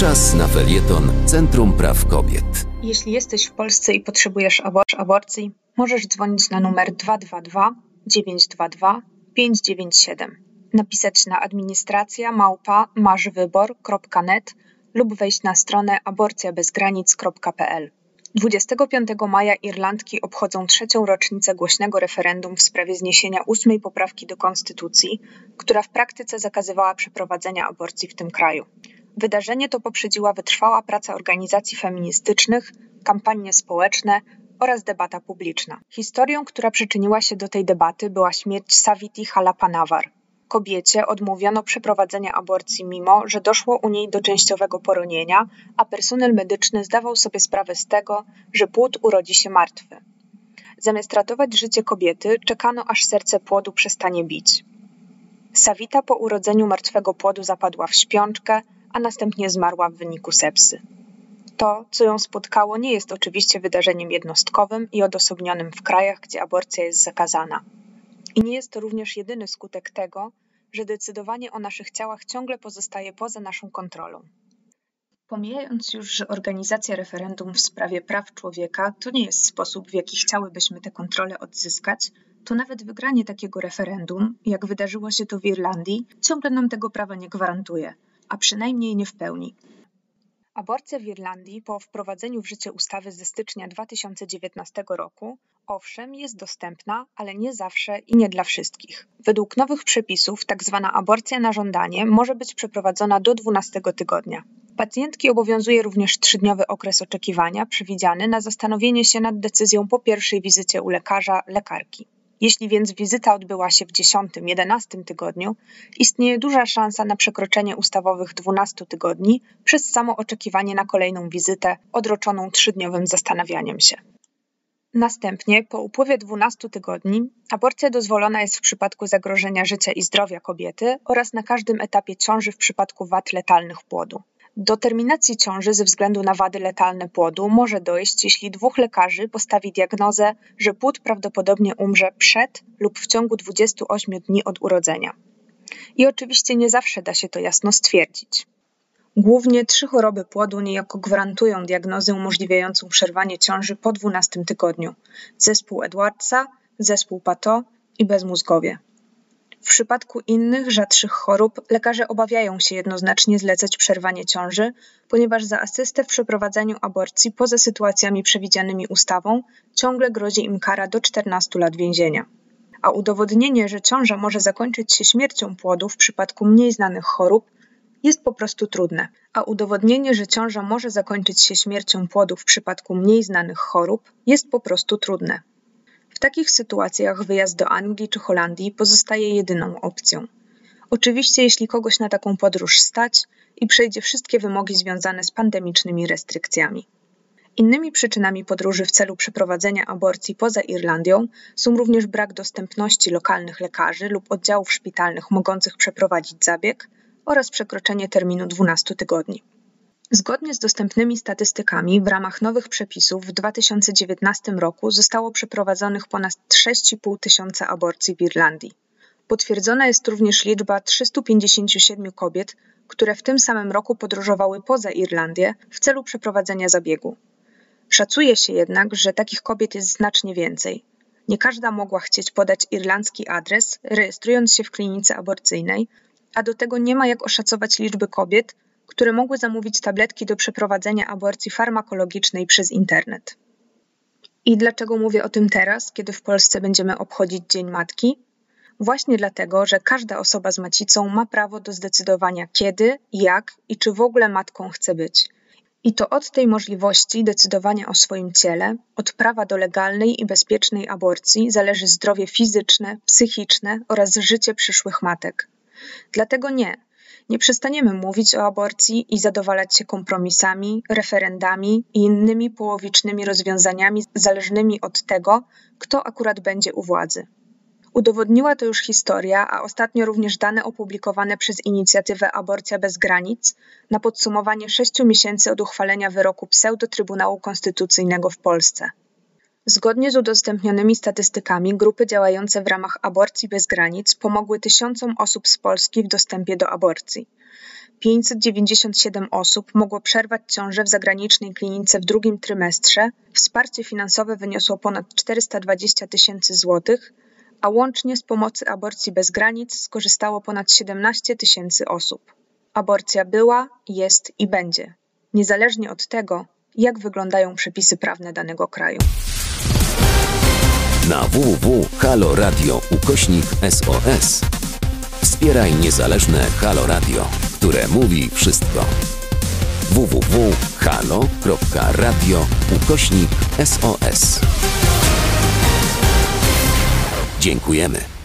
Czas na felieton Centrum Praw Kobiet. Jeśli jesteś w Polsce i potrzebujesz abor aborcji, możesz dzwonić na numer 222 922 597, napisać na administracja małpa marzwybor.net lub wejść na stronę aborcjabezgranic.pl. 25 maja Irlandki obchodzą trzecią rocznicę głośnego referendum w sprawie zniesienia ósmej poprawki do konstytucji, która w praktyce zakazywała przeprowadzenia aborcji w tym kraju. Wydarzenie to poprzedziła wytrwała praca organizacji feministycznych, kampanie społeczne oraz debata publiczna. Historią, która przyczyniła się do tej debaty, była śmierć Saviti Halapanawar. Kobiecie odmówiono przeprowadzenia aborcji, mimo że doszło u niej do częściowego poronienia, a personel medyczny zdawał sobie sprawę z tego, że płód urodzi się martwy. Zamiast ratować życie kobiety, czekano aż serce płodu przestanie bić. Savita po urodzeniu martwego płodu zapadła w śpiączkę, a następnie zmarła w wyniku sepsy. To, co ją spotkało, nie jest oczywiście wydarzeniem jednostkowym i odosobnionym w krajach, gdzie aborcja jest zakazana. I nie jest to również jedyny skutek tego, że decydowanie o naszych ciałach ciągle pozostaje poza naszą kontrolą. Pomijając już, że organizacja referendum w sprawie praw człowieka to nie jest sposób, w jaki chciałybyśmy tę kontrolę odzyskać, to nawet wygranie takiego referendum, jak wydarzyło się to w Irlandii, ciągle nam tego prawa nie gwarantuje, a przynajmniej nie w pełni. Aborcja w Irlandii po wprowadzeniu w życie ustawy ze stycznia 2019 roku owszem jest dostępna, ale nie zawsze i nie dla wszystkich. Według nowych przepisów tzw. Tak aborcja na żądanie może być przeprowadzona do 12 tygodnia. Pacjentki obowiązuje również trzydniowy okres oczekiwania przewidziany na zastanowienie się nad decyzją po pierwszej wizycie u lekarza, lekarki. Jeśli więc wizyta odbyła się w 10-11 tygodniu, istnieje duża szansa na przekroczenie ustawowych 12 tygodni przez samo oczekiwanie na kolejną wizytę odroczoną trzydniowym zastanawianiem się. Następnie, po upływie 12 tygodni, aborcja dozwolona jest w przypadku zagrożenia życia i zdrowia kobiety oraz na każdym etapie ciąży w przypadku wad letalnych płodu. Do terminacji ciąży ze względu na wady letalne płodu może dojść, jeśli dwóch lekarzy postawi diagnozę, że płód prawdopodobnie umrze przed lub w ciągu 28 dni od urodzenia. I oczywiście nie zawsze da się to jasno stwierdzić. Głównie trzy choroby płodu niejako gwarantują diagnozę umożliwiającą przerwanie ciąży po 12 tygodniu: zespół Edwardsa, zespół Pato i bezmózgowie. W przypadku innych, rzadszych chorób lekarze obawiają się jednoznacznie zlecać przerwanie ciąży, ponieważ za asystę w przeprowadzaniu aborcji poza sytuacjami przewidzianymi ustawą ciągle grozi im kara do 14 lat więzienia. A udowodnienie, że ciąża może zakończyć się śmiercią płodu w przypadku mniej znanych chorób, jest po prostu trudne, a udowodnienie, że ciąża może zakończyć się śmiercią płodu w przypadku mniej znanych chorób, jest po prostu trudne. W takich sytuacjach wyjazd do Anglii czy Holandii pozostaje jedyną opcją. Oczywiście, jeśli kogoś na taką podróż stać i przejdzie wszystkie wymogi związane z pandemicznymi restrykcjami. Innymi przyczynami podróży w celu przeprowadzenia aborcji poza Irlandią są również brak dostępności lokalnych lekarzy lub oddziałów szpitalnych mogących przeprowadzić zabieg oraz przekroczenie terminu 12 tygodni. Zgodnie z dostępnymi statystykami, w ramach nowych przepisów w 2019 roku zostało przeprowadzonych ponad 6,5 tysiąca aborcji w Irlandii. Potwierdzona jest również liczba 357 kobiet, które w tym samym roku podróżowały poza Irlandię w celu przeprowadzenia zabiegu. Szacuje się jednak, że takich kobiet jest znacznie więcej. Nie każda mogła chcieć podać irlandzki adres, rejestrując się w klinice aborcyjnej, a do tego nie ma jak oszacować liczby kobiet, które mogły zamówić tabletki do przeprowadzenia aborcji farmakologicznej przez internet. I dlaczego mówię o tym teraz, kiedy w Polsce będziemy obchodzić Dzień Matki? Właśnie dlatego, że każda osoba z macicą ma prawo do zdecydowania kiedy, jak i czy w ogóle matką chce być. I to od tej możliwości decydowania o swoim ciele, od prawa do legalnej i bezpiecznej aborcji zależy zdrowie fizyczne, psychiczne oraz życie przyszłych matek. Dlatego nie, nie przestaniemy mówić o aborcji i zadowalać się kompromisami, referendami i innymi połowicznymi rozwiązaniami zależnymi od tego, kto akurat będzie u władzy. Udowodniła to już historia, a ostatnio również dane opublikowane przez inicjatywę Aborcja bez granic na podsumowanie sześciu miesięcy od uchwalenia wyroku pseudo-Trybunału Konstytucyjnego w Polsce. Zgodnie z udostępnionymi statystykami grupy działające w ramach Aborcji bez granic pomogły tysiącom osób z Polski w dostępie do aborcji. 597 osób mogło przerwać ciążę w zagranicznej klinice w drugim trymestrze, wsparcie finansowe wyniosło ponad 420 tysięcy złotych, a łącznie z pomocy aborcji bez granic skorzystało ponad 17 tysięcy osób. Aborcja była, jest i będzie, niezależnie od tego, jak wyglądają przepisy prawne danego kraju. Na www.haloradio ukośnik SOS wspieraj niezależne Halo Radio, które mówi wszystko. www.halo.radio ukośnik SOS Dziękujemy.